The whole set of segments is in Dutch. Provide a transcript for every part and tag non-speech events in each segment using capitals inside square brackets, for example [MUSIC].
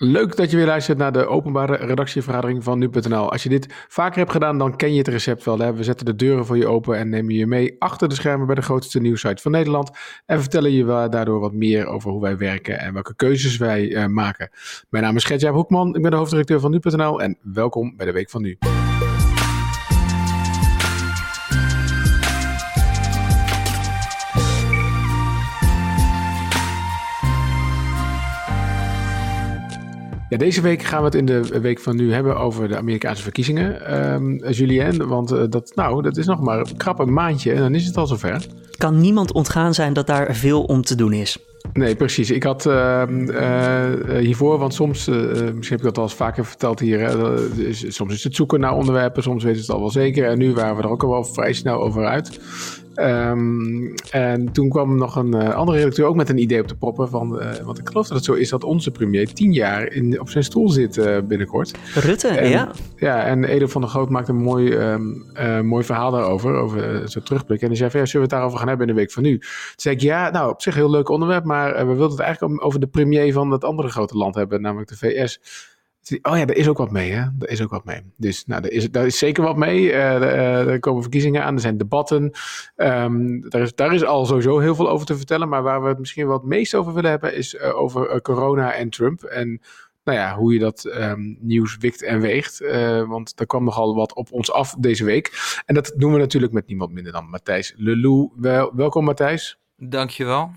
Leuk dat je weer luistert naar de openbare redactievergadering van nu.nl. Als je dit vaker hebt gedaan, dan ken je het recept wel. Hè? We zetten de deuren voor je open en nemen je mee achter de schermen bij de grootste nieuwsite van Nederland. En vertellen je daardoor wat meer over hoe wij werken en welke keuzes wij uh, maken. Mijn naam is Gertjaap Hoekman, ik ben de hoofddirecteur van nu.nl en welkom bij de Week van Nu. Ja, deze week gaan we het in de week van nu hebben over de Amerikaanse verkiezingen, um, Julien. Want uh, dat, nou, dat is nog maar een krap een maandje en dan is het al zover. Kan niemand ontgaan zijn dat daar veel om te doen is. Nee, precies. Ik had uh, uh, hiervoor, want soms, uh, misschien heb ik dat al eens vaker verteld hier, soms is het zoeken naar onderwerpen, soms weten ze het al wel zeker. En nu waren we er ook al wel vrij snel over uit. Um, en toen kwam nog een uh, andere redacteur ook met een idee op de proppen. Van, uh, want ik geloof dat het zo is dat onze premier tien jaar in, op zijn stoel zit uh, binnenkort. Rutte, en, ja. Ja, en Edo van der Groot maakt een mooi, um, mooi verhaal daarover, over zo'n terugblik. En hij zei van, ja, zullen we het daarover gaan hebben in de week van nu? Toen zei ik, ja, nou, op zich een heel leuk onderwerp, maar we wilden het eigenlijk over de premier van dat andere grote land hebben, namelijk de VS. Oh ja, er is ook wat mee, hè? Er is ook wat mee. Dus nou, er, is, daar is zeker wat mee. Uh, er komen verkiezingen aan, er zijn debatten. Um, daar, is, daar is al sowieso heel veel over te vertellen. Maar waar we het misschien wat meest over willen hebben, is uh, over uh, corona en Trump. En nou ja, hoe je dat um, nieuws wikt en weegt. want er kwam nogal wat op ons af deze week. En dat doen we natuurlijk met niemand minder dan Matthijs Lelou. Wel, welkom Matthijs. Dankjewel.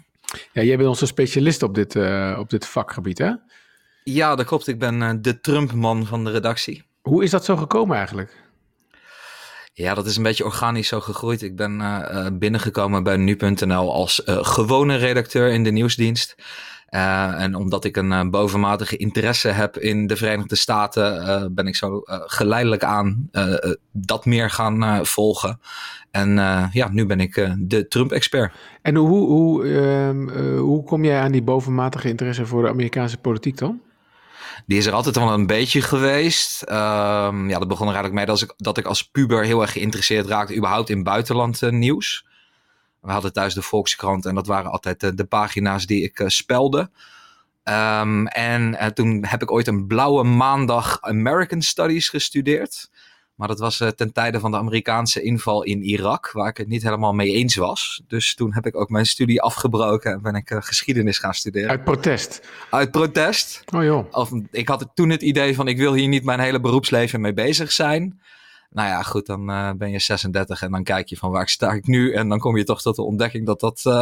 Ja, jij bent onze specialist op dit, op dit vakgebied, hè? Ja, dat klopt. Ik ben uh, de Trump-man van de redactie. Hoe is dat zo gekomen eigenlijk? Ja, dat is een beetje organisch zo gegroeid. Ik ben uh, binnengekomen bij nu.nl als uh, gewone redacteur in de nieuwsdienst. en omdat ik een bovenmatige interesse heb in de Verenigde Staten, ben ik zo geleidelijk aan dat meer gaan volgen. En ja, nu ben ik de Trump-expert. En hoe, hoe, ehm, hoe kom jij aan die bovenmatige interesse voor de Amerikaanse politiek dan? Die is er altijd wel een beetje geweest. Um, ja, dat begon er eigenlijk mee dat ik, dat ik als puber heel erg geïnteresseerd raakte, überhaupt in buitenland uh, nieuws. We hadden thuis de Volkskrant en dat waren altijd uh, de pagina's die ik uh, spelde. Um, en toen heb ik ooit een blauwe maandag American Studies gestudeerd. Maar dat was uh, ten tijde van de Amerikaanse inval in Irak, waar ik het niet helemaal mee eens was. Dus toen heb ik ook mijn studie afgebroken en ben ik uh, geschiedenis gaan studeren. Uit protest? Uit protest. Oh joh. Of, ik had toen het idee van ik wil hier niet mijn hele beroepsleven mee bezig zijn. Nou ja, goed, dan uh, ben je 36 en dan kijk je van waar sta ik nu. En dan kom je toch tot de ontdekking dat dat uh,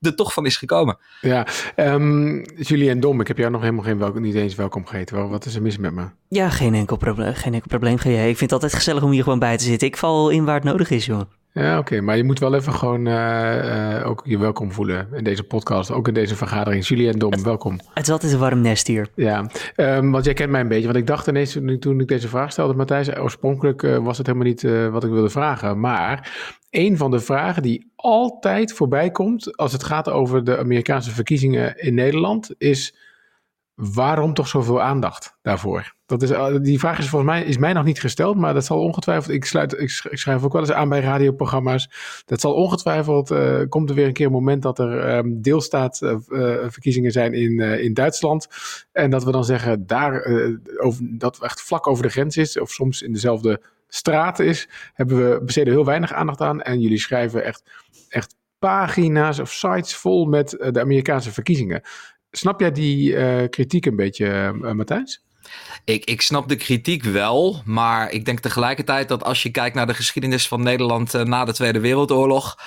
er toch van is gekomen. Ja, um, Julie en Dom, ik heb jou nog helemaal geen welkom, niet eens welkom gegeten. Wat is er mis met me? Ja, geen enkel, probleem, geen enkel probleem. Ik vind het altijd gezellig om hier gewoon bij te zitten. Ik val in waar het nodig is, joh. Ja, oké. Okay. Maar je moet wel even gewoon uh, uh, ook je welkom voelen in deze podcast. Ook in deze vergadering. Julien Dom, welkom. Het is altijd een warm nest hier. Ja, um, want jij kent mij een beetje. Want ik dacht ineens toen, toen ik deze vraag stelde, Matthijs, oorspronkelijk uh, was het helemaal niet wat ik wilde vragen. Maar een van de vragen die altijd voorbij komt als het gaat over de Amerikaanse verkiezingen in Nederland is waarom toch zoveel aandacht daarvoor? Dat is, eh, die vraag is volgens mij is mij nog niet gesteld, maar dat zal ongetwijfeld. Ik, sluit, ik schrijf ook wel eens aan bij radioprogramma's. Dat zal ongetwijfeld. Uh, komt er weer een keer een moment dat er um, deelstaatverkiezingen uh, zijn in, in Duitsland. En dat we dan zeggen daar, over, dat echt vlak over de grens is, of soms in dezelfde straat is, hebben we besteden heel weinig aandacht aan. En jullie schrijven echt, echt pagina's of sites vol met de Amerikaanse verkiezingen. Snap jij die uh, kritiek een beetje, uh, Matthijs? Ik, ik snap de kritiek wel, maar ik denk tegelijkertijd dat als je kijkt naar de geschiedenis van Nederland uh, na de Tweede Wereldoorlog,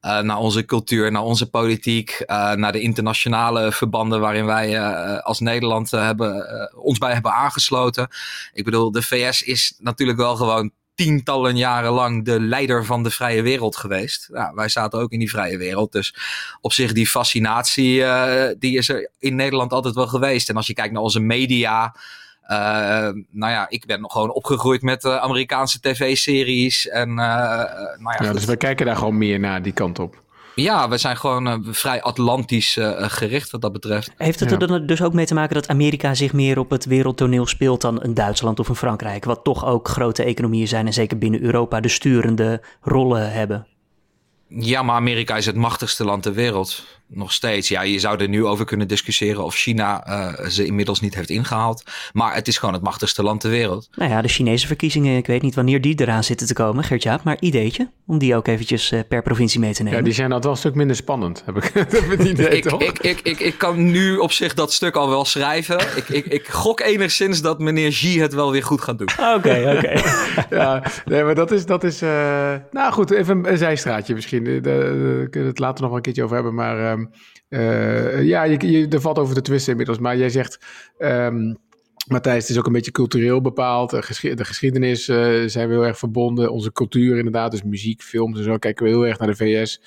naar onze cultuur, naar onze politiek, naar de internationale verbanden waarin wij als Nederland hebben, ons bij hebben aangesloten. Ik bedoel, de VS is natuurlijk wel gewoon tientallen jaren lang de leider van de vrije wereld geweest. Nou, wij zaten ook in die vrije wereld. Dus op zich die fascinatie, uh, die is er in Nederland altijd wel geweest. En als je kijkt naar onze media. Uh, nou ja, ik ben nog gewoon opgegroeid met uh, Amerikaanse tv-series. En, nou ja, ja, dus we kijken daar gewoon meer naar die kant op. Ja, we zijn gewoon uh, vrij Atlantisch uh, gericht wat dat betreft. Heeft het ja. er dan dus ook mee te maken dat Amerika zich meer op het wereldtoneel speelt dan een Duitsland of een Frankrijk? Wat toch ook grote economieën zijn en zeker binnen Europa de sturende rollen hebben. Ja, maar Amerika is het machtigste land ter wereld. Nog steeds. Ja, je zou er nu over kunnen discussiëren of China uh, ze inmiddels niet heeft ingehaald. Maar het is gewoon het machtigste land ter wereld. Nou ja, de Chinese verkiezingen, ik weet niet wanneer die eraan zitten te komen, Gert-Jaap. Maar ideetje om die ook eventjes uh, per provincie mee te nemen. Ja, die zijn altijd wel een stuk minder spannend, [LAUGHS] heb ik, het idee, ik, toch? Ik, ik, ik, ik kan nu op zich dat stuk al wel schrijven. ik, ik, ik gok enigszins dat meneer Xi het wel weer goed gaat doen. [LAUGHS] Oké, oké. [LAUGHS] ja, nee, maar dat is, dat is uh, nou goed, even een zijstraatje misschien. Daar kunnen we het later nog wel een keertje over hebben, maar... Um, uh, ja, je, je, er valt over te twisten inmiddels. Maar jij zegt, um, Matthijs, het is ook een beetje cultureel bepaald. De, geschi de geschiedenis uh, zijn we heel erg verbonden. Onze cultuur inderdaad, dus muziek, films en zo kijken we heel erg naar de VS.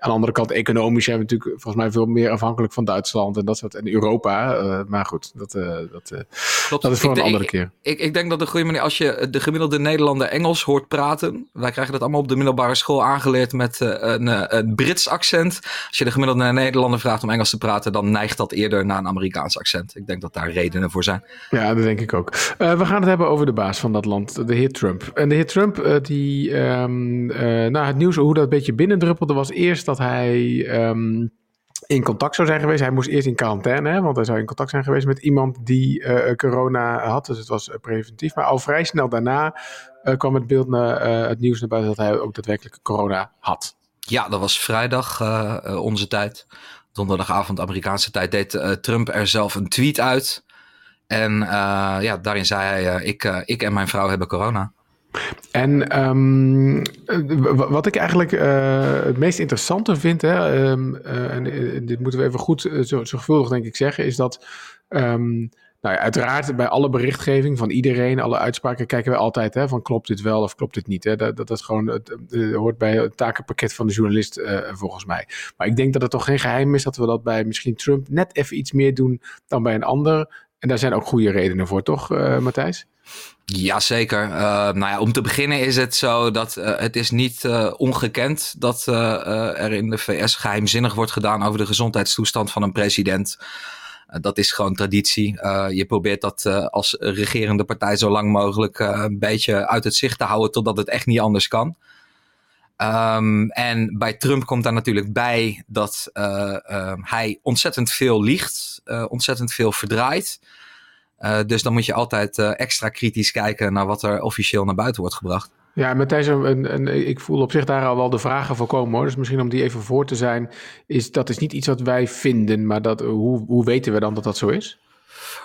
Aan de andere kant, economisch zijn we natuurlijk volgens mij veel meer afhankelijk van Duitsland en dat soort en Europa. Uh, maar goed, dat, uh, dat, uh, dat is voor ik een andere ik, keer. Ik, ik, denk dat de goede manier, als je de gemiddelde Nederlander Engels hoort praten. Wij krijgen dat allemaal op de middelbare school aangeleerd met een, een, Brits accent. Als je de gemiddelde Nederlander vraagt om Engels te praten, dan neigt dat eerder naar een Amerikaans accent. Ik denk dat daar redenen voor zijn. Ja, dat denk ik ook. we gaan het hebben over de baas van dat land, de heer Trump. En de heer Trump, die, um, nou, het nieuws hoe dat een beetje binnendruppelde, was eerst dat hij um, in contact zou zijn geweest. Hij moest eerst in quarantaine, want hij zou in contact zijn geweest met iemand die uh, corona had. Dus het was uh, preventief. Maar al vrij snel daarna kwam het beeld naar het nieuws naar buiten dat hij ook daadwerkelijk corona had. Ja, dat was vrijdag onze tijd. Donderdagavond Amerikaanse tijd deed Trump er zelf een tweet uit. En ja, daarin zei hij: ik, ik en mijn vrouw hebben corona. En um, wat ik eigenlijk uh, het meest interessante vind, hè, um, uh, en dit moeten we even goed uh, zorgvuldig denk ik zeggen, is dat um, nou ja, uiteraard bij alle berichtgeving van iedereen, alle uitspraken, kijken we altijd hè, van klopt dit wel of klopt dit niet. Hè? Dat, dat, dat gewoon, het, hoort bij het takenpakket van de journalist volgens mij. Maar ik denk dat het toch geen geheim is dat we dat bij misschien Trump net even iets meer doen dan bij een ander. En daar zijn ook goede redenen voor, toch Matthijs? Jazeker. Uh, nou ja, om te beginnen is het zo dat uh, het is niet uh, ongekend dat er in de VS geheimzinnig wordt gedaan over de gezondheidstoestand van een president. dat is gewoon traditie. je probeert dat als regerende partij zo lang mogelijk een beetje uit het zicht te houden totdat het echt niet anders kan. Um, en bij Trump komt daar natuurlijk bij dat hij ontzettend veel liegt, ontzettend veel verdraait. Uh, dus dan moet je altijd extra kritisch kijken naar wat er officieel naar buiten wordt gebracht. Ja, Matthijs, en, en, ik voel op zich daar al wel de vragen voor komen hoor. Dus misschien om die even voor te zijn, is dat is niet iets wat wij vinden, maar dat, hoe, hoe weten we dan dat dat zo is?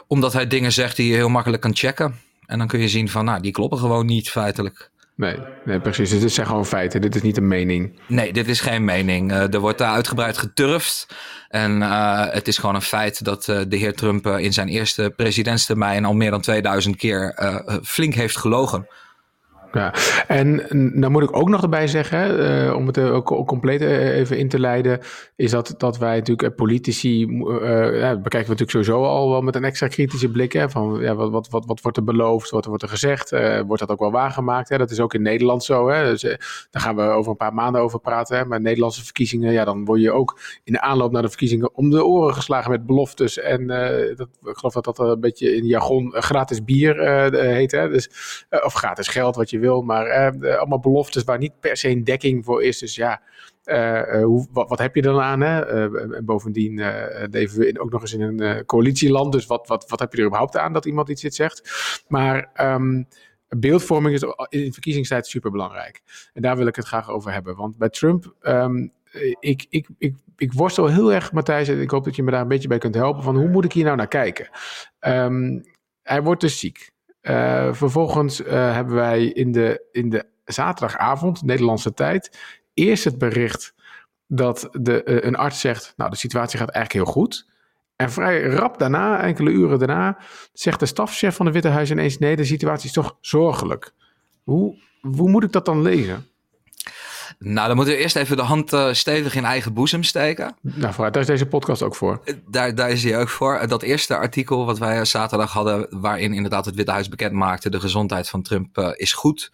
Omdat hij dingen zegt die je heel makkelijk kan checken. En dan kun je zien van, nou, die kloppen gewoon niet feitelijk. Nee, nee, precies. Dit zijn gewoon feiten. Dit is niet een mening. Nee, dit is geen mening. Uh, er wordt daar uitgebreid geturfd. En uh, het is gewoon een feit dat de heer Trump in zijn eerste presidentstermijn al meer dan 2000 keer flink heeft gelogen. Ja, en nou moet ik ook nog erbij zeggen, uh, om het ook compleet even in te leiden, is dat, dat wij natuurlijk politici, uh, ja, bekijken we natuurlijk sowieso al wel met een extra kritische blik. Hè, van ja, wat, wat, wat, wat wordt er beloofd, wat wordt er gezegd, wordt dat ook wel waargemaakt? Hè? Dat is ook in Nederland zo. Hè? Dus, daar gaan we over een paar maanden over praten. Hè? Maar Nederlandse verkiezingen, ja, dan word je ook in de aanloop naar de verkiezingen om de oren geslagen met beloftes. En dat, ik geloof dat dat een beetje in jargon gratis bier heet. Hè? Dus, of gratis geld, wat je wil, maar uh, allemaal beloftes waar niet per se een dekking voor is. Dus ja, uh, hoe, wat, heb je dan aan? Hè? en bovendien leven we ook nog eens in een coalitieland, dus wat, wat, wat heb je er überhaupt aan dat iemand iets dit zegt? Maar um, beeldvorming is in verkiezingstijd super belangrijk. En daar wil ik het graag over hebben. Want bij Trump, um, ik, ik, ik, ik worstel heel erg, Matthijs, en ik hoop dat je me daar een beetje bij kunt helpen, van hoe moet ik hier nou naar kijken? Um, hij wordt dus ziek. Uh, vervolgens uh, hebben wij in de, in de zaterdagavond, Nederlandse tijd, eerst het bericht dat de, uh, een arts zegt: Nou, de situatie gaat eigenlijk heel goed. En vrij rap daarna, enkele uren daarna, zegt de stafchef van het Witte Huis ineens: Nee, de situatie is toch zorgelijk. Hoe, hoe moet ik dat dan lezen? Nou, dan moeten we eerst even de hand uh, stevig in eigen boezem steken. Nou, vooruit, daar is deze podcast ook voor. Daar, daar is hij ook voor. Dat eerste artikel wat wij zaterdag hadden, waarin inderdaad het Witte Huis bekend maakte, de gezondheid van Trump uh, is goed.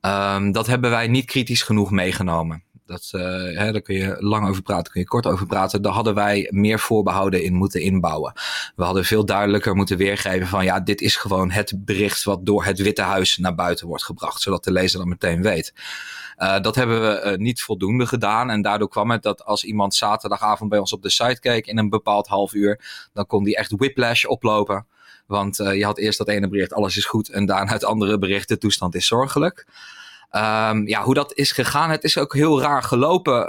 Um, dat hebben wij niet kritisch genoeg meegenomen. Dat, hè, daar kun je lang over praten, kun je kort over praten. Daar hadden wij meer voorbehouden in moeten inbouwen. We hadden veel duidelijker moeten weergeven van ja, dit is gewoon het bericht wat door het Witte Huis naar buiten wordt gebracht. Zodat de lezer dat meteen weet. Uh, dat hebben we uh, niet voldoende gedaan. En daardoor kwam het dat als iemand zaterdagavond bij ons op de site keek in een bepaald half uur, dan kon die echt whiplash oplopen. Want je had eerst dat ene bericht, alles is goed. En daarna het andere bericht, de toestand is zorgelijk. Um, ja, hoe dat is gegaan, het is ook heel raar gelopen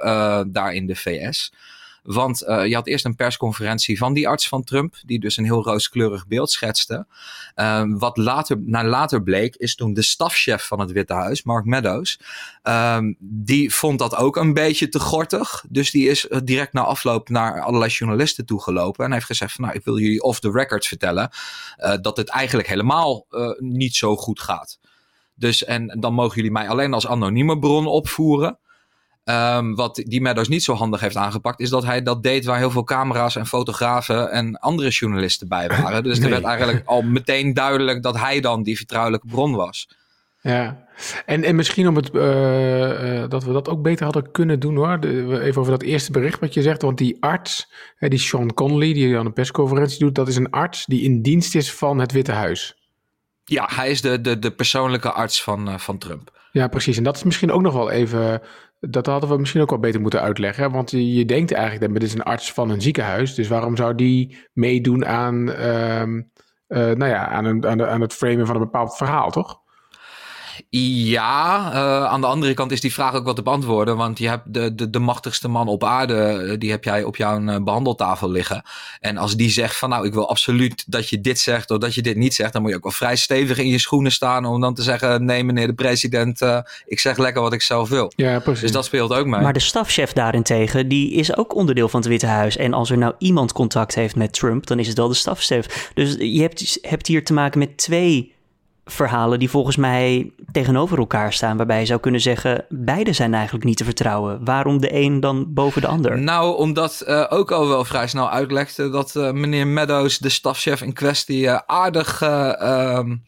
daar in de VS. Want uh, je had eerst een persconferentie van die arts van Trump, die dus een heel rooskleurig beeld schetste. Uh, wat later, naar later bleek, is toen de stafchef van het Witte Huis, Mark Meadows, um, die vond dat ook een beetje te gortig. Dus die is eh, direct na afloop naar allerlei journalisten toegelopen en heeft gezegd van nou, ik wil jullie off the record vertellen uh, dat het eigenlijk helemaal niet zo goed gaat. Dus en dan mogen jullie mij alleen als anonieme bron opvoeren. Um, wat die Meadows niet zo handig heeft aangepakt, is dat hij dat deed waar heel veel camera's en fotografen en andere journalisten bij [LAUGHS] waren. Dus nee. er werd eigenlijk al meteen duidelijk dat hij dan die vertrouwelijke bron was. Ja, en, en misschien om het, uh, uh, dat we dat ook beter hadden kunnen doen hoor. De, even over dat eerste bericht wat je zegt. Want die arts, die Sean Conley, die aan een persconferentie doet, dat is een arts die in dienst is van het Witte Huis. Ja, hij is de, de, de persoonlijke arts van, uh, van Trump. Ja, precies. En dat is misschien ook nog wel even dat hadden we misschien ook wel beter moeten uitleggen. Want je denkt eigenlijk, dat dit is een arts van een ziekenhuis. Dus waarom zou die meedoen aan, um, uh, nou ja, aan, een, aan, de, aan het framen van een bepaald verhaal, toch? Ja, uh, aan de andere kant is die vraag ook wat te beantwoorden. Want je hebt de, de, de machtigste man op aarde, die heb jij op jouw uh, behandeltafel liggen. En als die zegt van nou, ik wil absoluut dat je dit zegt of dat je dit niet zegt, dan moet je ook wel vrij stevig in je schoenen staan om dan te zeggen, nee meneer de president, uh, ik zeg lekker wat ik zelf wil. Ja, precies. Dus dat speelt ook mee. Maar de stafchef daarentegen, die is ook onderdeel van het Witte Huis. En als er nou iemand contact heeft met Trump, dan is het wel de stafchef. Dus je hebt, hebt hier te maken met twee verhalen die volgens mij tegenover elkaar staan. Waarbij je zou kunnen zeggen, beide zijn eigenlijk niet te vertrouwen. Waarom de een dan boven de ander? Nou, omdat uh, ook al wel vrij snel uitlegde dat uh, meneer Meadows, de stafchef in kwestie, uh, aardig... Um,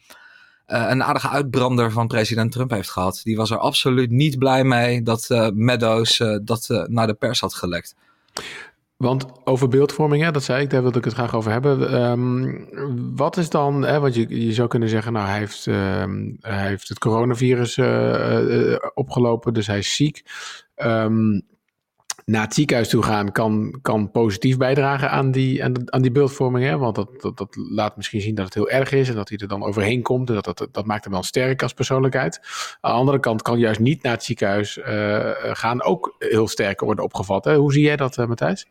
een aardige uitbrander van president Trump heeft gehad. Die was er absoluut niet blij mee dat Meadows dat naar de pers had gelekt. Want over beeldvorming, hè, dat zei ik, daar wilde ik het graag over hebben. Um, wat is dan, hè, want je, je zou kunnen zeggen, nou, hij heeft, um, hij heeft het coronavirus uh, uh, opgelopen, dus hij is ziek. Um, naar het ziekenhuis toe gaan kan, kan positief bijdragen aan die, aan, die beeldvorming. Hè? Want dat, dat, dat laat misschien zien dat het heel erg is en dat hij er dan overheen komt. En dat, dat, dat maakt hem wel sterk als persoonlijkheid. Aan de andere kant kan juist niet naar het ziekenhuis uh, gaan ook heel sterk worden opgevat. Hè? Hoe zie jij dat, uh, Matthijs?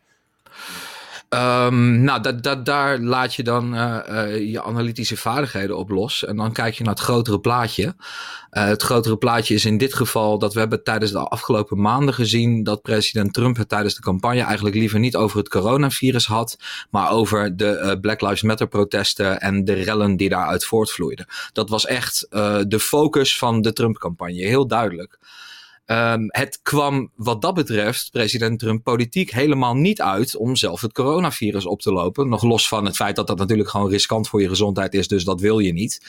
Um, nou, dat, dat, daar laat je dan uh, uh, je analytische vaardigheden op los. En dan kijk je naar het grotere plaatje. Uh, het grotere plaatje is in dit geval dat we hebben tijdens de afgelopen maanden gezien dat president Trump het tijdens de campagne eigenlijk liever niet over het coronavirus had, maar over de Black Lives Matter protesten en de rellen die daaruit voortvloeiden. Dat was echt de focus van de Trump-campagne, heel duidelijk. Um, het kwam wat dat betreft, president Trump, politiek helemaal niet uit om zelf het coronavirus op te lopen. Nog los van het feit dat dat natuurlijk gewoon riskant voor je gezondheid is, dus dat wil je niet.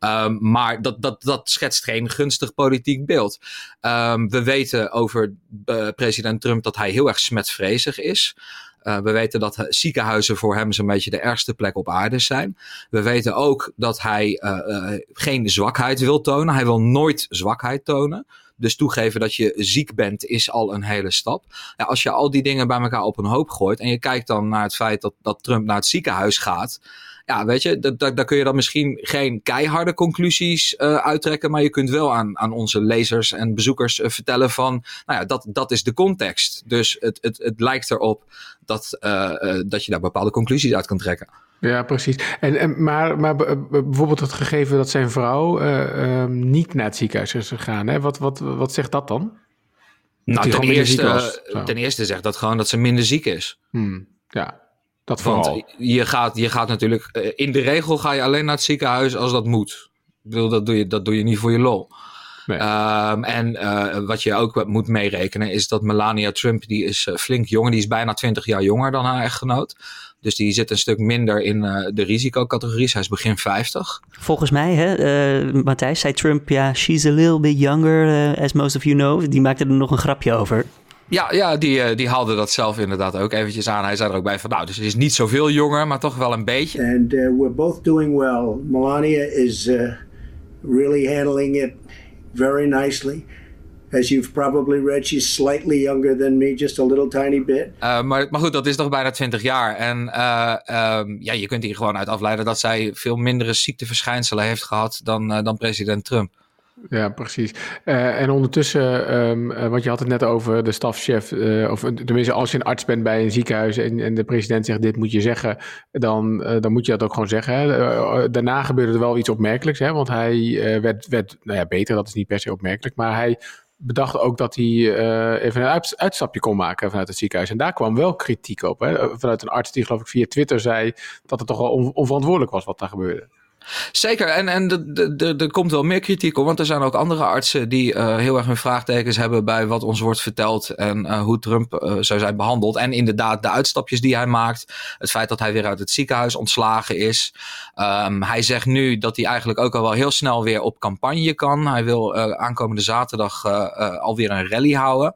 Um, maar dat, dat, dat schetst geen gunstig politiek beeld. Um, we weten over uh, president Trump dat hij heel erg smetvreesig is. Uh, we weten dat ziekenhuizen voor hem zo'n beetje de ergste plek op aarde zijn. We weten ook dat hij uh, geen zwakheid wil tonen. Hij wil nooit zwakheid tonen. Dus toegeven dat je ziek bent is al een hele stap. Ja, als je al die dingen bij elkaar op een hoop gooit en je kijkt dan naar het feit dat, dat Trump naar het ziekenhuis gaat. Ja, weet je, daar kun je dan misschien geen keiharde conclusies uh, uittrekken, maar je kunt wel aan, aan onze lezers en bezoekers uh, vertellen van, nou ja, dat, dat is de context. Dus het, het, het lijkt erop dat, uh, dat je daar bepaalde conclusies uit kan trekken. Ja, precies. En, en, maar, maar bijvoorbeeld het gegeven dat zijn vrouw uh, uh, niet naar het ziekenhuis is gegaan. Hè? Wat, wat, wat zegt dat dan? Nou, ten eerste, ten eerste zegt dat gewoon dat ze minder ziek is. Hmm, ja, dat vooral. Want je gaat, je gaat natuurlijk... Uh, in de regel ga je alleen naar het ziekenhuis als dat moet. Ik bedoel, dat doe je, dat doe je niet voor je lol. Nee. Um, en uh, wat je ook moet meerekenen is dat Melania Trump, die is uh, flink jonger, die is bijna 20 jaar jonger dan haar echtgenoot. Dus die zit een stuk minder in de risicocategorie. Hij is begin 50. Volgens mij, hè, Matthijs, zei Trump, ja, she's a little bit younger, as most of you know. Die maakte er nog een grapje over. Ja, ja die, die haalde dat zelf inderdaad ook eventjes aan. Hij zei er ook bij van, nou, dus het is niet zoveel jonger, maar toch wel een beetje. And we're both doing well. Melania is really handling it very nicely. As you've probably read, she's slightly younger than me, just a little tiny bit. Uh, maar, maar goed, dat is toch bijna 20 jaar. En uh, um, ja, je kunt hier gewoon uit afleiden dat zij veel mindere ziekteverschijnselen heeft gehad dan, uh, dan president Trump. Ja, precies. Uh, en ondertussen, um, uh, want je had het net over de stafchef, uh, of tenminste als je een arts bent bij een ziekenhuis en, en de president zegt dit moet je zeggen, dan, dan moet je dat ook gewoon zeggen. Hè? daarna gebeurde er wel iets opmerkelijks, hè? want hij werd, werd, nou ja, beter, dat is niet per se opmerkelijk, maar hij bedacht ook dat hij even een uit, uitstapje kon maken vanuit het ziekenhuis. En daar kwam wel kritiek op, hè? vanuit een arts die geloof ik via Twitter zei dat het toch wel on, onverantwoordelijk was wat daar gebeurde. Zeker, en, en er komt wel meer kritiek op, want er zijn ook andere artsen die uh, heel erg hun vraagtekens hebben bij wat ons wordt verteld en uh, hoe Trump uh, zou zijn behandeld. En inderdaad, de uitstapjes die hij maakt, het feit dat hij weer uit het ziekenhuis ontslagen is. Um, hij zegt nu dat hij eigenlijk ook al wel heel snel weer op campagne kan. Hij wil aankomende zaterdag alweer een rally houden.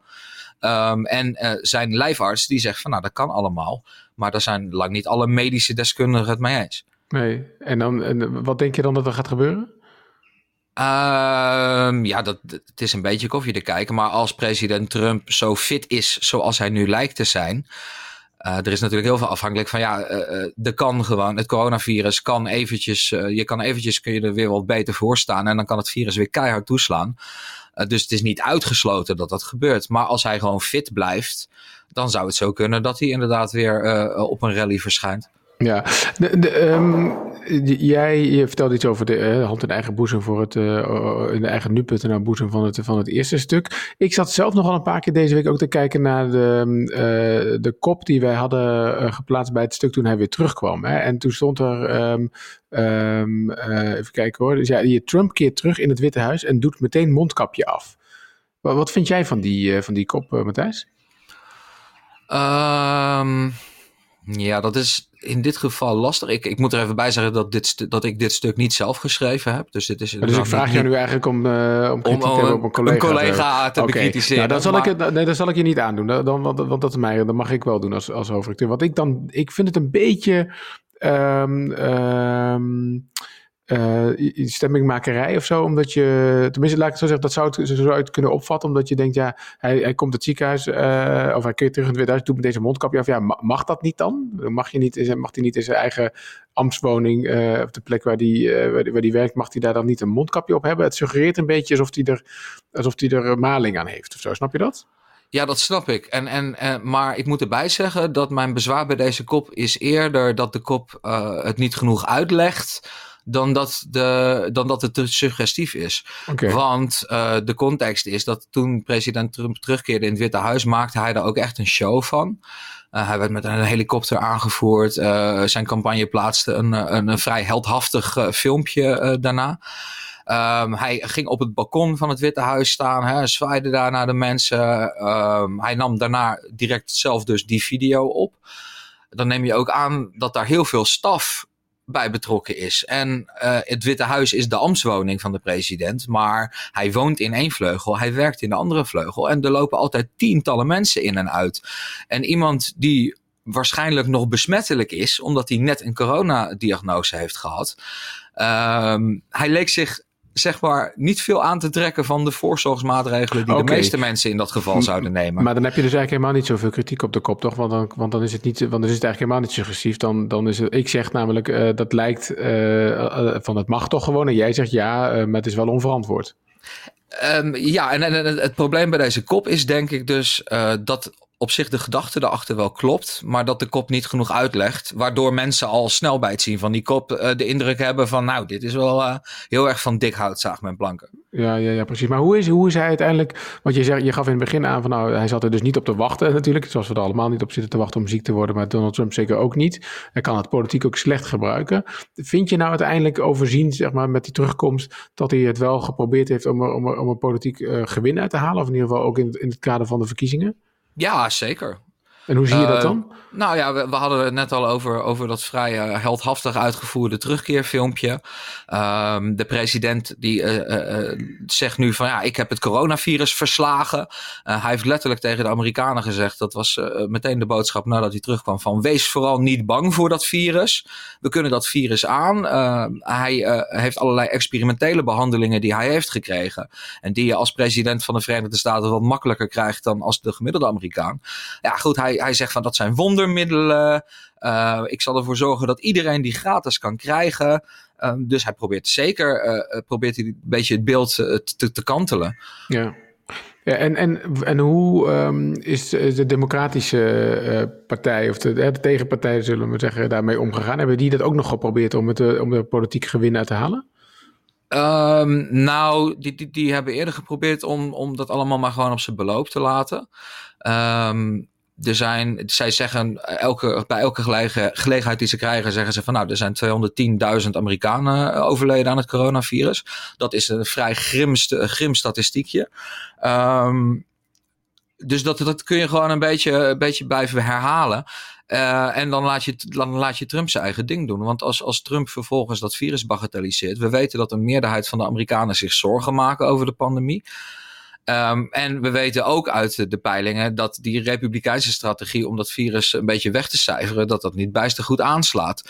Um, en zijn lijfarts die zegt van nou dat kan allemaal, maar daar zijn lang niet alle medische deskundigen het mee eens. Nee, en dan, wat denk je dan dat er gaat gebeuren? Uh, ja, dat, het is een beetje koffie te kijken. Maar als president Trump zo fit is zoals hij nu lijkt te zijn. Uh, er is natuurlijk heel veel afhankelijk van ja, uh, er kan gewoon, het coronavirus kan eventjes, je kan eventjes, kun je er weer wat beter voor staan en dan kan het virus weer keihard toeslaan. dus het is niet uitgesloten dat dat gebeurt. Maar als hij gewoon fit blijft, dan zou het zo kunnen dat hij inderdaad weer op een rally verschijnt. Ja, de, um, jij je vertelde iets over de uh, hand in eigen boezem voor het, uh, in de eigen nu.nl boezem van het, van het eerste stuk. Ik zat zelf nog al een paar keer deze week ook te kijken naar de, uh, de kop die wij hadden geplaatst bij het stuk toen hij weer terugkwam. Hè? En toen stond er, um, even kijken hoor, dus ja, Trump keert terug in het Witte Huis en doet meteen mondkapje af. Wat, wat vind jij van die, van die kop, Matthijs? Ja, dat is in dit geval lastig. Ik, ik moet er even bij zeggen dat, dit, dat ik dit stuk niet zelf geschreven heb. Dus, dit is dus ik vraag je nu eigenlijk om, uh, om kritiek om, te hebben op een collega. Een collega te, okay. bekritiseren. Nou, dan, zal ik het, nee, dan zal ik je niet aandoen. Dan, want, want dat, mij, dat mag ik wel doen als, als hoofdredacteur. Want ik, dan, ik vind het een beetje... Um, um, uh, stemmingmakerij of zo. Omdat je, tenminste, laat ik het zo zeggen, dat zou het zo uit kunnen opvatten. Omdat je denkt, ja, hij, hij komt het ziekenhuis, uh, of hij keert terug in het Witte doet met deze mondkapje af. Ja, mag dat niet dan? Mag, je niet, mag hij niet in zijn eigen ambtswoning, uh, op de plek waar die, waar waar werkt, mag hij daar dan niet een mondkapje op hebben? Het suggereert een beetje alsof hij er, alsof hij er maling aan heeft of zo. Snap je dat? Ja, dat snap ik. En, en, maar ik moet erbij zeggen dat mijn bezwaar bij deze kop is eerder dat de kop het niet genoeg uitlegt dan dat, de, dan dat het te suggestief is. Okay. Want uh, de context is dat toen president Trump terugkeerde in het Witte Huis, maakte hij daar ook echt een show van. Uh, hij werd met een helikopter aangevoerd. Uh, zijn campagne plaatste een, een, een vrij heldhaftig filmpje daarna. Um, hij ging op het balkon van het Witte Huis staan, hè, zwaaide daar naar de mensen. Um, hij nam daarna direct zelf dus die video op. Dan neem je ook aan dat daar heel veel staf bij betrokken is. En uh, het Witte Huis is de ambtswoning van de president, maar hij woont in één vleugel, hij werkt in de andere vleugel en er lopen altijd tientallen mensen in en uit. En iemand die waarschijnlijk nog besmettelijk is, omdat hij net een coronadiagnose heeft gehad. Uh, hij leek zich zeg maar niet veel aan te trekken van de voorzorgsmaatregelen die okay. de meeste mensen in dat geval zouden nemen. Maar dan heb je dus eigenlijk helemaal niet zoveel kritiek op de kop, toch? Want dan, want dan is het niet, want dan is het eigenlijk helemaal niet suggestief. Dan, dan is het, ik zeg namelijk, uh, dat lijkt uh, van het mag toch gewoon. En jij zegt ja, maar het is wel onverantwoord. Um, ja, en, en, en, het probleem bij deze kop is denk ik dus dat op zich de gedachte erachter wel klopt, maar dat de kop niet genoeg uitlegt, waardoor mensen al snel bij het zien van die kop uh, de indruk hebben van, nou, dit is wel uh, heel erg van dik hout, zaag met planken. Ja, ja, ja, precies. Maar hoe is, hoe is hij uiteindelijk, want je, zegt, je gaf in het begin aan van, nou, hij zat er dus niet op te wachten natuurlijk, zoals we er allemaal niet op zitten te wachten om ziek te worden, maar Donald Trump zeker ook niet. Hij kan het politiek ook slecht gebruiken. Vind je nou uiteindelijk overzien, zeg maar, met die terugkomst, dat hij het wel geprobeerd heeft om er, om om een politiek uh, gewin uit te halen, of in ieder geval ook in, in het kader van de verkiezingen? Ja, zeker. En hoe zie je dat dan? Nou ja, we, we, hadden het net al over, over dat vrij heldhaftig uitgevoerde terugkeerfilmpje. Um, de president die uh, uh, zegt nu van ja, ik heb het coronavirus verslagen. hij heeft letterlijk tegen de Amerikanen gezegd, dat was meteen de boodschap nadat hij terugkwam, van wees vooral niet bang voor dat virus. We kunnen dat virus aan. hij heeft allerlei experimentele behandelingen die hij heeft gekregen. En die je als president van de Verenigde Staten wat makkelijker krijgt dan als de gemiddelde Amerikaan. Ja goed, hij, hij zegt van dat zijn wondermiddelen. Uh, ik zal ervoor zorgen dat iedereen die gratis kan krijgen. Uh, dus hij probeert zeker uh, probeert hij een beetje het beeld te, te kantelen. Ja. Ja, en, en, en hoe um, is de Democratische Partij, of de, de, tegenpartij, zullen we zeggen, daarmee omgegaan? Hebben die dat ook nog geprobeerd om, het, om de politiek gewin uit te halen? Um, nou, die, die, die hebben eerder geprobeerd om, om dat allemaal maar gewoon op zijn beloop te laten. Um, er zijn, zij zeggen elke, bij elke gelegenheid die ze krijgen, zeggen ze van nou, er zijn 210.000 Amerikanen eh, overleden aan het coronavirus. Dat is een vrij grim, grim statistiekje. Um, dus dat, dat kun je gewoon een beetje, een beetje blijven herhalen. Uh, en dan laat, je, dan laat je Trump zijn eigen ding doen. Want als, als Trump vervolgens dat virus bagatelliseert. We weten dat een meerderheid van de Amerikanen zich zorgen maken over de pandemie. Um, en we weten ook uit de peilingen dat die republikeinse strategie om dat virus een beetje weg te cijferen, dat dat niet bijster goed aanslaat.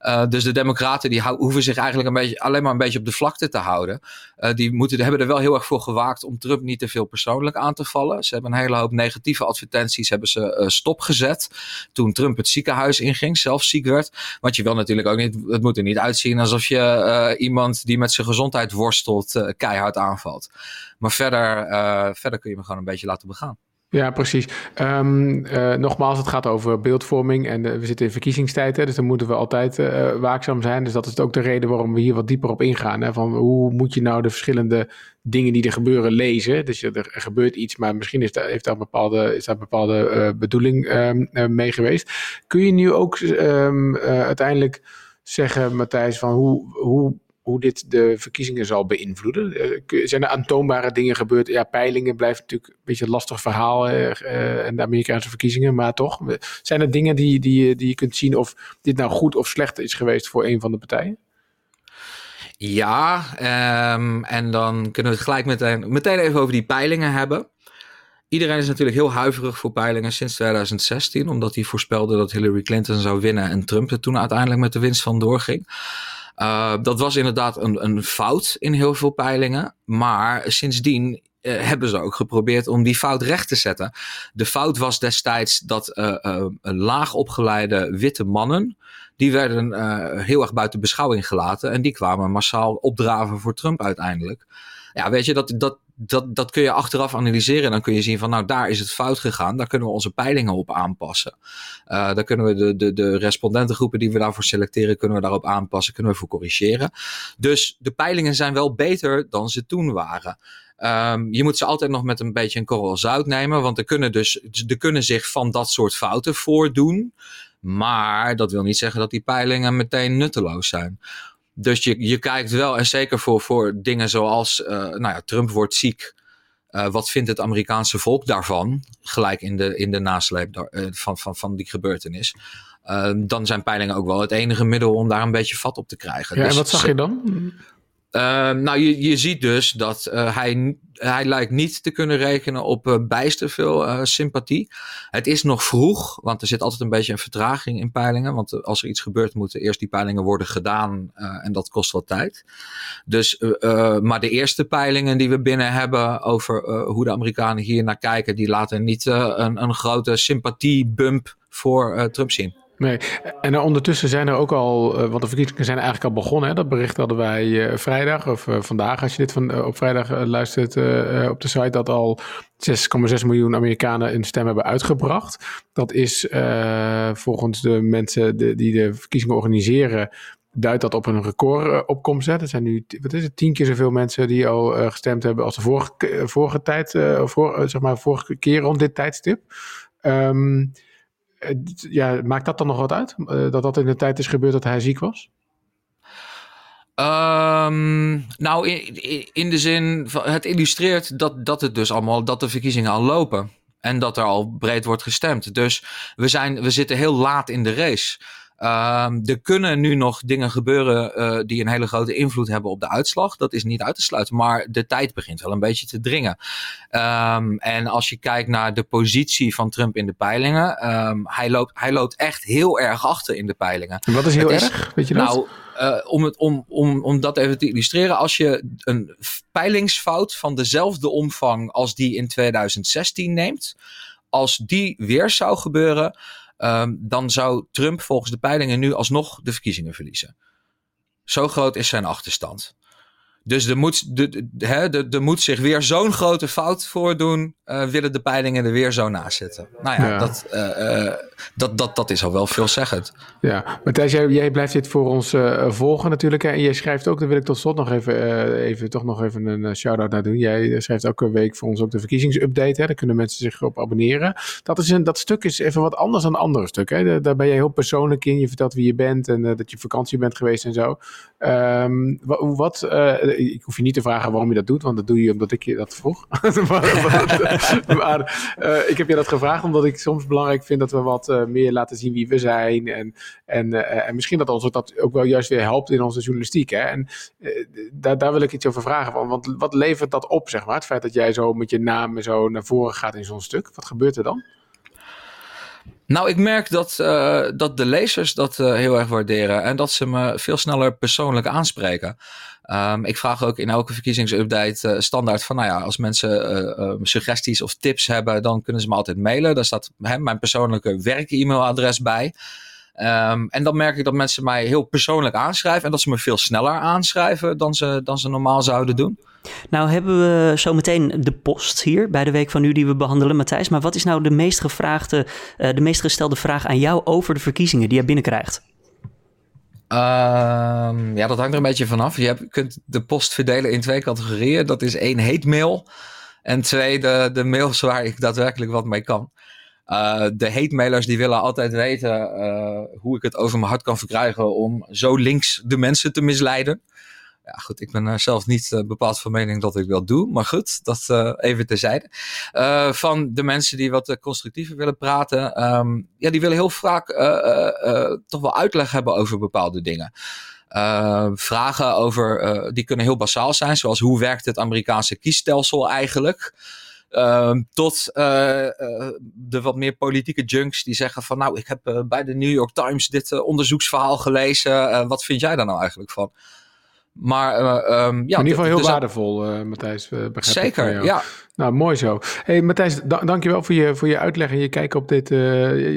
Uh, dus de democraten die hoeven zich eigenlijk een beetje, alleen maar een beetje op de vlakte te houden. Uh, die moeten, hebben er wel heel erg voor gewaakt om Trump niet te veel persoonlijk aan te vallen. Ze hebben een hele hoop negatieve advertenties hebben ze uh, stopgezet toen Trump het ziekenhuis inging, zelf ziek werd. Want je wil natuurlijk ook niet, het moet er niet uitzien alsof je iemand die met zijn gezondheid worstelt keihard aanvalt. Maar verder, uh, verder kun je me gewoon een beetje laten begaan. Ja, precies. Um, uh, nogmaals, het gaat over beeldvorming en uh, we zitten in verkiezingstijd, hè, dus dan moeten we altijd waakzaam zijn. Dus dat is ook de reden waarom we hier wat dieper op ingaan. Hè, van hoe moet je nou de verschillende dingen die er gebeuren lezen? Dus er, gebeurt iets, maar misschien is daar, heeft daar een bepaalde, is daar bepaalde bedoeling um, mee geweest. Kun je nu ook um, uiteindelijk zeggen, Matthijs, van hoe, hoe hoe dit de verkiezingen zal beïnvloeden. Uh, zijn er aantoonbare dingen gebeurd? Ja, peilingen blijft natuurlijk een beetje een lastig verhaal en de Amerikaanse verkiezingen, maar toch. Zijn er dingen die, die, die je kunt zien of dit nou goed of slecht is geweest voor een van de partijen? Ja, um, en dan kunnen we het gelijk meteen, meteen even over die peilingen hebben. Iedereen is natuurlijk heel huiverig voor peilingen sinds 2016, omdat hij voorspelde dat Hillary Clinton zou winnen en Trump er toen uiteindelijk met de winst van doorging. Uh, dat was inderdaad een, een fout in heel veel peilingen. Maar sindsdien uh, hebben ze ook geprobeerd om die fout recht te zetten. De fout was destijds dat uh, laag opgeleide witte mannen. die werden heel erg buiten beschouwing gelaten. En die kwamen massaal opdraven voor Trump uiteindelijk. Ja, weet je, dat, dat, dat, dat kun je achteraf analyseren. En dan kun je zien van, nou, daar is het fout gegaan. Daar kunnen we onze peilingen op aanpassen. Uh, daar kunnen we de, de, de respondentengroepen die we daarvoor selecteren, kunnen we daarop aanpassen, kunnen we voor corrigeren. Dus de peilingen zijn wel beter dan ze toen waren. Um, je moet ze altijd nog met een beetje een korrel zout nemen, want er kunnen dus, er kunnen zich van dat soort fouten voordoen. Maar dat wil niet zeggen dat die peilingen meteen nutteloos zijn. Dus je, je kijkt wel, en zeker voor, voor dingen zoals, uh, nou ja, Trump wordt ziek. Uh, wat vindt het Amerikaanse volk daarvan? Gelijk in de, in de nasleep uh, van, van, van die gebeurtenis. dan zijn peilingen ook wel het enige middel om daar een beetje vat op te krijgen. Ja, dus, en wat zag je dan? Uh, nou, je, je ziet dus dat uh, hij, hij lijkt niet te kunnen rekenen op uh, bijster veel sympathie. Het is nog vroeg, want er zit altijd een beetje een vertraging in peilingen. Want als er iets gebeurt, moeten eerst die peilingen worden gedaan en dat kost wat tijd. Dus, maar de eerste peilingen die we binnen hebben over hoe de Amerikanen hier naar kijken, die laten niet een, een grote sympathiebump voor Trump zien. Nee, en ondertussen zijn er ook al, uh, want de verkiezingen zijn eigenlijk al begonnen. Hè? Dat bericht hadden wij uh, vrijdag, of uh, vandaag als je dit van, op vrijdag luistert op de site, dat al 6,6 miljoen Amerikanen een stem hebben uitgebracht. Dat is volgens de mensen die de verkiezingen organiseren, duidt dat op een recordopkomst. Er zijn nu, wat is het, tien keer zoveel mensen die al gestemd hebben als de vorige, vorige tijd, voor, zeg maar, vorige keer rond dit tijdstip. Um, eh, ja, maakt dat dan nog wat uit? Uh, dat dat in de tijd is gebeurd dat hij ziek was? Um, nou, in, in, de zin, van, het illustreert dat, dat het dus allemaal, dat de verkiezingen al lopen. En dat er al breed wordt gestemd. Dus we, zijn, we zitten heel laat in de race. Um, er kunnen nu nog dingen gebeuren uh, die een hele grote invloed hebben op de uitslag. Dat is niet uit te sluiten, maar de tijd begint wel een beetje te dringen. Um, en als je kijkt naar de positie van Trump in de peilingen, um, hij, loopt, hij loopt echt heel erg achter in de peilingen. En wat is heel het erg? Weet je dat? Nou, uh, om, het, om, om, om dat even te illustreren, als je een peilingsfout van dezelfde omvang als die in 2016 neemt, als die weer zou gebeuren um, dan zou Trump volgens de peilingen nu alsnog de verkiezingen verliezen. Zo groot is zijn achterstand. Dus er moet, de, de, de, moet zich weer zo'n grote fout voordoen. Uh, willen de peilingen er weer zo naast zitten. Nou ja, ja. Dat, uh, uh, dat, dat, dat is al wel veelzeggend. Ja, Matthijs, jij, blijft dit voor ons volgen natuurlijk. En jij schrijft ook, daar wil ik tot slot nog even, even, toch nog even een shout-out naar doen. Jij schrijft elke week voor ons ook de verkiezingsupdate. Hè? Daar kunnen mensen zich op abonneren. Dat, is een, dat stuk is even wat anders dan andere stukken. Hè? Daar ben jij heel persoonlijk in. Je vertelt wie je bent en dat je vakantie bent geweest en zo. Um, wat ik hoef je niet te vragen waarom je dat doet, want dat doe je omdat ik je dat vroeg. [LAUGHS] maar, [LAUGHS] maar ik heb je dat gevraagd omdat ik soms belangrijk vind dat we wat uh, meer laten zien wie we zijn. En, en, uh, en misschien dat ons dat ook wel juist weer helpt in onze journalistiek. Hè? En daar, daar wil ik iets over vragen. Want, want wat levert dat op, zeg maar? Het feit dat jij zo met je naam zo naar voren gaat in zo'n stuk. Wat gebeurt er dan? Nou, ik merk dat, dat de lezers dat heel erg waarderen en dat ze me veel sneller persoonlijk aanspreken. Um, ik vraag ook in elke verkiezingsupdate uh, standaard van, nou ja, als mensen suggesties of tips hebben, dan kunnen ze me altijd mailen. Daar staat hè, mijn persoonlijke werk-e-mailadres bij. Um, en dan merk ik dat mensen mij heel persoonlijk aanschrijven en dat ze me veel sneller aanschrijven dan ze, dan ze normaal zouden doen. Nou hebben we zometeen de post hier bij de Week van Nu die we behandelen, Matthijs. Maar wat is nou de meest gevraagde, de meest gestelde vraag aan jou over de verkiezingen die je binnenkrijgt? Um, ja, dat hangt er een beetje vanaf. Je hebt, kunt de post verdelen in twee categorieën. Dat is één hate mail en twee de, de mails waar ik daadwerkelijk wat mee kan. Uh, de hate-mailers die willen altijd weten uh, hoe ik het over mijn hart kan verkrijgen om zo links de mensen te misleiden. Ja, goed, ik ben zelf niet uh, bepaald van mening dat ik dat doe. Maar goed, dat uh, even terzijde. Van de mensen die wat constructiever willen praten. Um, ja, die willen heel vaak toch wel uitleg hebben over bepaalde dingen. vragen over, die kunnen heel basaal zijn. Zoals hoe werkt het Amerikaanse kiesstelsel eigenlijk? Uh, tot de wat meer politieke junks die zeggen van nou, ik heb bij de New York Times dit onderzoeksverhaal gelezen. wat vind jij daar nou eigenlijk van? Maar uh, um, ja, in ieder geval heel waardevol, uh, Matthijs. Uh, zeker, ja. Nou, mooi zo. Hey, Matthijs, da dankjewel voor je, voor je uitleg en je kijk op, dit,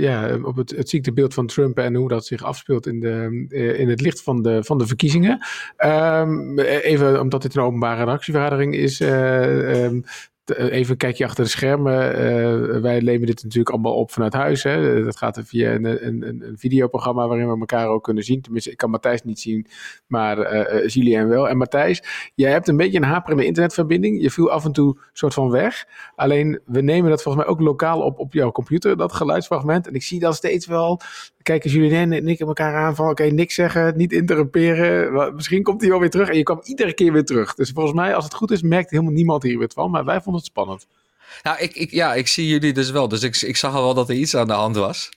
ja, op het, het ziektebeeld van Trump en hoe dat zich afspeelt in, de, in het licht van de, van de verkiezingen. Um, even omdat dit een openbare redactievergadering is. Um, even een kijkje achter de schermen. Uh, wij nemen dit natuurlijk allemaal op vanuit huis. Hè. Dat gaat via een, een, een, videoprogramma waarin we elkaar ook kunnen zien. Tenminste, ik kan Matthijs niet zien, maar uh, Julien wel. En Matthijs, jij hebt een beetje een haperende internetverbinding. Je viel af en toe soort van weg. Alleen, we nemen dat volgens mij ook lokaal op op jouw computer, dat geluidsfragment. En ik zie dan steeds wel kijken Julien en ik elkaar aan van oké, niks zeggen, niet interrumperen. Misschien komt hij wel weer terug en je kwam iedere keer weer terug. Dus volgens mij, als het goed is, merkt helemaal niemand hier weer van. Maar wij vonden het spannend. Nou, ik, ik, ja, ik zie jullie dus wel. Dus ik, ik zag al wel dat er iets aan de hand was.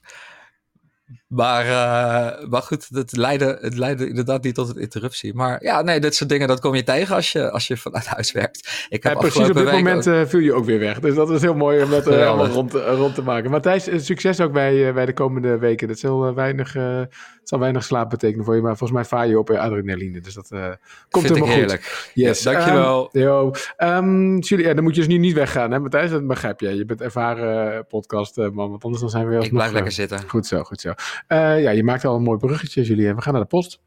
Maar, uh, maar goed, het leidde, het leidde inderdaad niet tot een interruptie. Maar ja, nee, dit soort dingen, dat kom je tegen als je, als je vanuit huis werkt. Ik heb ja, precies op dit moment ook... uh, viel je ook weer weg. Dus dat is heel mooi om dat uh, allemaal rond, rond te maken. Matthijs, succes ook bij, bij de komende weken. Dat zal weinig, het zal weinig slaap betekenen voor je. Maar volgens mij vaar je op adrenaline. Dus dat komt Vind helemaal heerlijk. goed. Yes, ja, dankjewel. Um, yo, um, Julie, ja, dan moet je dus nu niet weggaan, hè Matthijs? Dat begrijp je. Je bent ervaren podcastman, want anders dan zijn we... Ik blijf lekker zitten. Goed zo, goed zo. Uh, ja, je maakt al een mooi bruggetje, jullie. We gaan naar de post.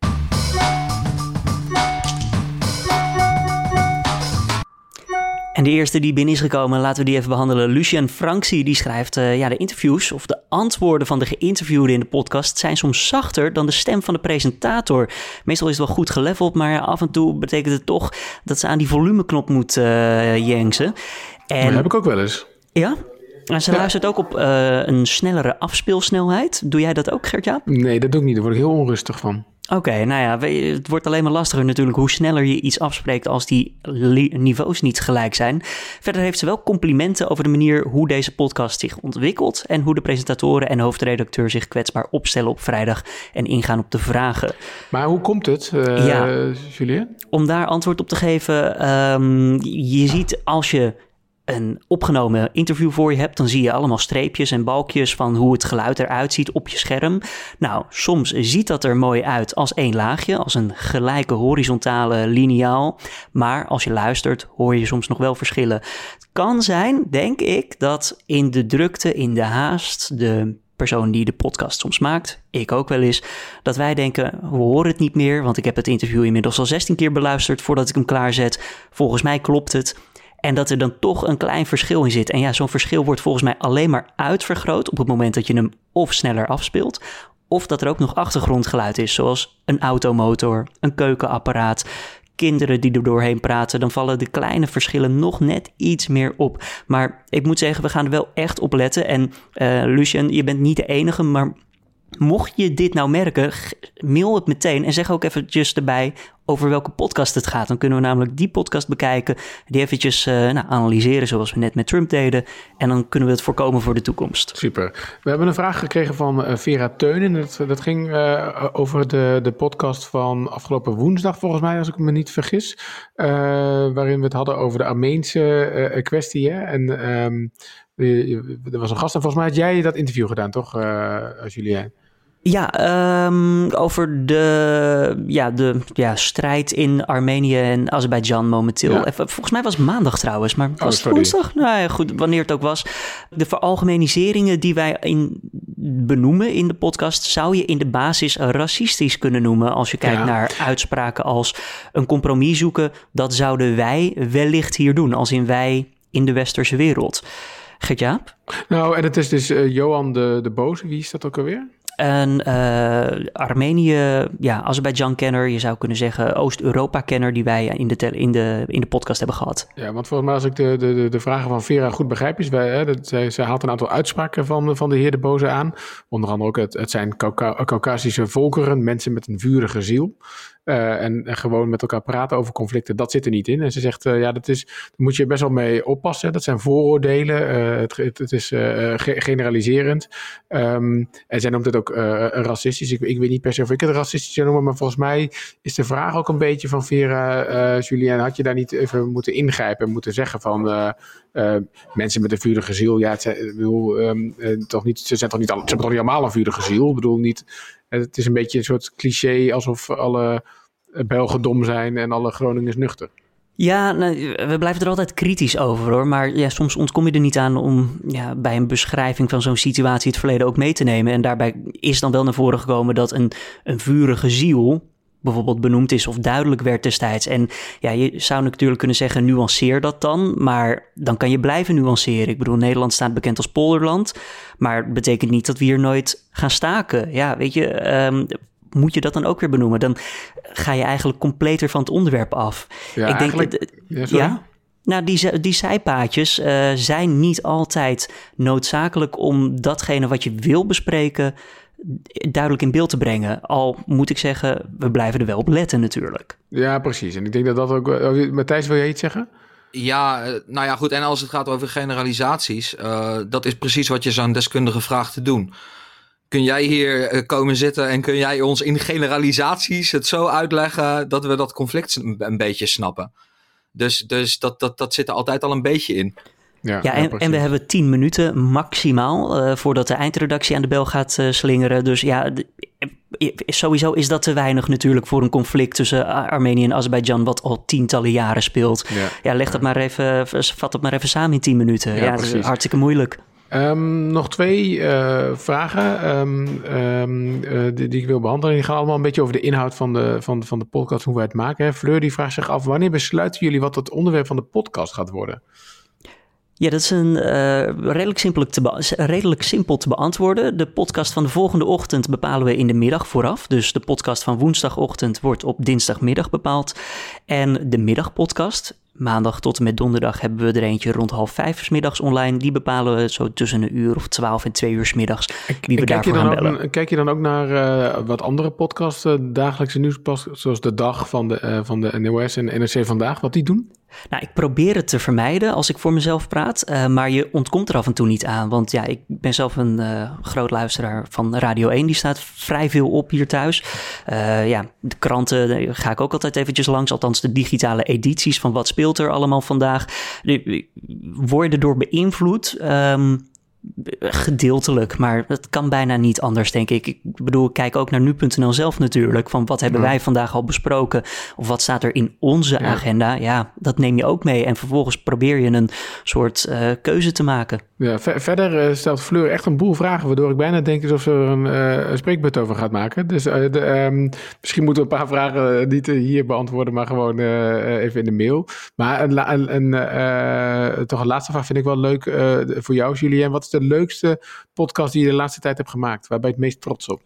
En de eerste die binnen is gekomen, laten we die even behandelen. Lucien Franksi, die schrijft... Uh, ja, de interviews of de antwoorden van de geïnterviewden in de podcast... zijn soms zachter dan de stem van de presentator. Meestal is het wel goed geleveld, maar af en toe betekent het toch... dat ze aan die volumeknop moet uh, jenksen. En... Dat heb ik ook wel eens. Ja? En ze ja. luistert ook op uh, een snellere afspeelsnelheid. Doe jij dat ook, Gert-Jaap? Nee, dat doe ik niet. Daar word ik heel onrustig van. Oké, nou ja, het wordt alleen maar lastiger natuurlijk hoe sneller je iets afspreekt als die niveaus niet gelijk zijn. Verder heeft ze wel complimenten over de manier hoe deze podcast zich ontwikkelt en hoe de presentatoren en hoofdredacteur zich kwetsbaar opstellen op vrijdag en ingaan op de vragen. Maar hoe komt het, uh, ja, Julien? Om daar antwoord op te geven, um, je ziet als je een opgenomen interview voor je hebt, dan zie je allemaal streepjes en balkjes van hoe het geluid eruit ziet op je scherm. Nou, soms ziet dat er mooi uit als één laagje, als een gelijke horizontale lineaal. Maar als je luistert, hoor je soms nog wel verschillen. Het kan zijn, denk ik, dat in de drukte, in de haast, de persoon die de podcast soms maakt, ik ook wel eens, dat wij denken, we horen het niet meer, want ik heb het interview inmiddels al 16 keer beluisterd voordat ik hem klaarzet. Volgens mij klopt het. En dat er dan toch een klein verschil in zit. En ja, zo'n verschil wordt volgens mij alleen maar uitvergroot op het moment dat je hem of sneller afspeelt. Of dat er ook nog achtergrondgeluid is, zoals een automotor, een keukenapparaat, kinderen die er doorheen praten, dan vallen de kleine verschillen nog net iets meer op. Maar ik moet zeggen, we gaan er wel echt op letten. En uh, Lucien, je bent niet de enige, maar Mocht je dit nou merken, mail het meteen en zeg ook eventjes erbij over welke podcast het gaat. Dan kunnen we namelijk die podcast bekijken, die eventjes uh, nou, analyseren zoals we net met Trump deden. En dan kunnen we het voorkomen voor de toekomst. Super. We hebben een vraag gekregen van uh, Vera Teunen. Dat, dat ging uh, over de, de podcast van afgelopen woensdag volgens mij, als ik me niet vergis. waarin we het hadden over de Armeense kwestie. Hè? En um, er was een gast en volgens mij had jij dat interview gedaan, toch, Julien? Ja, um, over de, ja, de ja, strijd in Armenië en Azerbeidzjan momenteel. Ja. Volgens mij was het maandag trouwens, maar was oh, het woensdag? Nou ja, goed, wanneer het ook was. De veralgemeniseringen die wij in, benoemen in de podcast... zou je in de basis racistisch kunnen noemen... als je kijkt ja. naar uitspraken als een compromis zoeken. Dat zouden wij wellicht hier doen, als in wij in de westerse wereld. Gert-Jaap? Nou, en het is dus uh, Johan de, de Boze. Wie is dat ook alweer? Een uh, Armenië, ja, Azerbeidzjan-kenner, je zou kunnen zeggen Oost-Europa-kenner, die wij in de, in, de, in de podcast hebben gehad. Ja, want volgens mij, als ik de, de, de vragen van Vera goed begrijp, is wij, hè, dat, zij, zij haalt een aantal uitspraken van, van de heer De Boze aan. Onder andere ook, het, het zijn Caucasische volkeren, mensen met een vurige ziel. Uh, en, en, gewoon met elkaar praten over conflicten, dat zit er niet in. En ze zegt, uh, ja, dat is, daar moet je best wel mee oppassen. Dat zijn vooroordelen. Uh, het, het, is generaliserend. Um, en zij noemt het ook racistisch. Ik, ik, weet niet per se of ik het racistisch zou noemen, maar volgens mij is de vraag ook een beetje van Vera, Julien, had je daar niet even moeten ingrijpen en moeten zeggen van mensen met een vurige ziel, ja, het, ik bedoel, um, toch niet, ze, zijn toch niet, ze hebben toch niet allemaal een vurige ziel? Ik bedoel niet het is een beetje een soort cliché alsof alle Belgen dom zijn en alle Groningers nuchter. Ja, nou, we blijven er altijd kritisch over hoor. Maar ja, soms ontkom je er niet aan om ja, bij een beschrijving van zo'n situatie het verleden ook mee te nemen. En daarbij is dan wel naar voren gekomen dat een, een vurige ziel bijvoorbeeld benoemd is of duidelijk werd destijds. En ja, je zou natuurlijk kunnen zeggen, nuanceer dat dan. Maar dan kan je blijven nuanceren. Ik bedoel, Nederland staat bekend als polderland. Maar het betekent niet dat we hier nooit gaan staken. Ja, weet je, um, moet je dat dan ook weer benoemen? Dan ga je eigenlijk completer van het onderwerp af. Ja, ik denk dat, ja, ja, nou, die, die zijpaadjes uh, zijn niet altijd noodzakelijk om datgene wat je wil bespreken duidelijk in beeld te brengen. Al moet ik zeggen, we blijven er wel op letten natuurlijk. Ja, precies. En ik denk dat dat ook... Oh, Matthijs, wil jij iets zeggen? Ja, eh, nou ja, goed. En als het gaat over generalisaties, uh, dat is precies wat je zo'n deskundige vraagt te doen. Kun jij hier eh, komen zitten en kun jij ons in generalisaties het zo uitleggen dat we dat conflict een beetje snappen? Dus, dus dat, dat, dat zit er altijd al een beetje in. Ja, ja, en, en, we hebben tien minuten maximaal uh, voordat de eindredactie aan de bel gaat uh, slingeren. Dus ja, sowieso is dat te weinig natuurlijk voor een conflict tussen Armenië en Azerbeidzjan, wat al tientallen jaren speelt. Ja, ja leg dat maar even, vat dat maar even samen in tien minuten. Ja, dat is hartstikke moeilijk. Um, nog twee uh, vragen um, um, die, die, ik wil behandelen. Die gaan allemaal een beetje over de inhoud van de, van, van de podcast, hoe wij het maken. Hè. Fleur die vraagt zich af, wanneer besluiten jullie wat het onderwerp van de podcast gaat worden? Ja, dat is een uh, redelijk, simpel te redelijk simpel te beantwoorden. De podcast van de volgende ochtend bepalen we in de middag vooraf. Dus de podcast van woensdagochtend wordt op dinsdagmiddag bepaald. En de middagpodcast maandag tot en met donderdag hebben we er eentje rond half vijf s middags online. Die bepalen we zo tussen een uur of twaalf en twee uur s middags. Wie we daarvoor gaan bellen. Ook, kijk je dan ook naar uh, wat andere podcasts, uh, dagelijkse nieuwspodcasts, zoals De Dag van de, uh, van de NOS en NRC Vandaag, wat die doen? Nou, ik probeer het te vermijden als ik voor mezelf praat, uh, maar je ontkomt er af en toe niet aan. Want ja, ik ben zelf een uh, groot luisteraar van Radio 1, die staat vrij veel op hier thuis. Uh, ja, de kranten ga ik ook altijd eventjes langs, althans de digitale edities van wat speelt er allemaal vandaag. Worden door beïnvloed. Um, gedeeltelijk, maar het kan bijna niet anders, denk ik. Ik bedoel, ik kijk ook naar nu.nl zelf natuurlijk. Van wat hebben ja. wij vandaag al besproken? Of wat staat er in onze ja. agenda? Ja, dat neem je ook mee. En vervolgens probeer je een soort uh, keuze te maken. Ja, ver verder uh, stelt Fleur echt een boel vragen, waardoor ik bijna denk alsof ze er een, uh, spreekbeurt over gaat maken. Dus de, um, misschien moeten we een paar vragen niet hier beantwoorden, maar gewoon even in de mail. Maar een, een, een toch een laatste vraag vind ik wel leuk voor jou, Julien. Wat is de leukste podcast die je de laatste tijd hebt gemaakt? Waar je het meest trots op?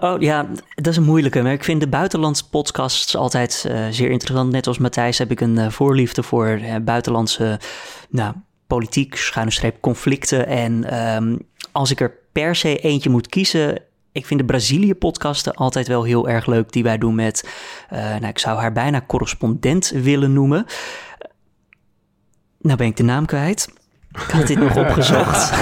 Oh ja, dat is een moeilijke. Maar ik vind de buitenlandse podcasts altijd uh, zeer interessant. Net als Matthijs heb ik een uh, voorliefde voor uh, buitenlandse nou, politiek, schuine streep, conflicten. En um, als ik er per se eentje moet kiezen, ik vind de Brazilië-podcasten altijd wel heel erg leuk, die wij doen met, nou, ik zou haar bijna correspondent willen noemen. Nou ben ik de naam kwijt. Ik had dit nog opgezocht. [LAUGHS]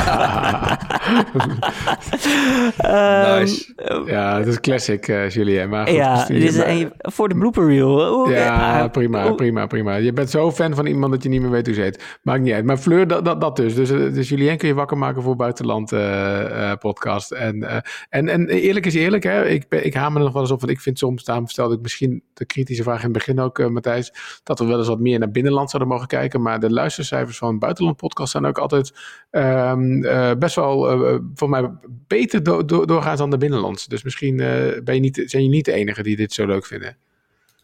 nice. um, ja, het is classic, uh, Julien. Maar goed, ja, dit is een, voor de blooper reel. Ja, ja, prima, oh. prima, prima. Je bent zo fan van iemand dat je niet meer weet hoe ze heet. Maakt niet uit. Maar Fleur, dat, dat, dat dus. dus. Dus Julien kun je wakker maken voor buitenland uh, podcast. En, en, en eerlijk is eerlijk, hè. Ik, ik hamer er nog wel eens op. Want ik vind soms, daarom stelde ik misschien de kritische vraag in het begin ook, Matthijs, dat we wel eens wat meer naar binnenland zouden mogen kijken. Maar de luistercijfers van buitenland podcast zijn ook altijd um, uh, best wel uh, voor mij beter do do doorgaans dan de binnenlands. Dus misschien uh, ben je niet, zijn je niet de enige die dit zo leuk vinden.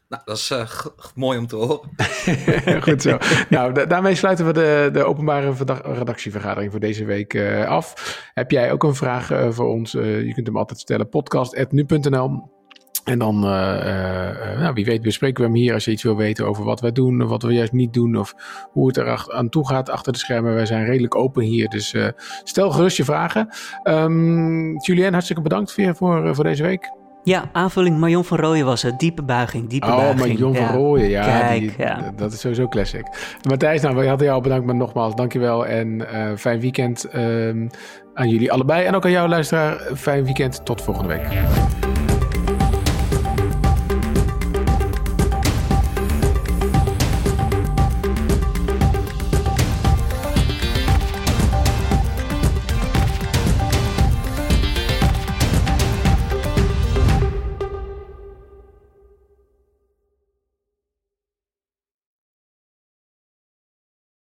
Nou, dat is mooi om te horen. [LAUGHS] Goed zo. nou, da daarmee sluiten we de, de openbare redactievergadering voor deze week af. Heb jij ook een vraag voor ons? je kunt hem altijd stellen. podcast.nu.nl en dan, uh, uh, nou, wie weet, bespreken we hem hier als je iets wil weten over wat wij doen, of wat we juist niet doen, of hoe het er aan toe gaat achter de schermen. Wij zijn redelijk open hier, dus uh, stel gerust je vragen. Um, Julien, hartstikke bedankt weer voor, voor deze week. Ja, aanvulling Marion van Rooyen was het. Diepe buiging, diepe oh, buiging. Oh, Marion van. Rooyen, ja, Kijk, die, ja. Dat is sowieso classic. Matthijs, nou, we hadden jou bedankt, maar nogmaals, dankjewel. En fijn weekend um, aan jullie allebei. En ook aan jou, luisteraar. Fijn weekend. Tot volgende week.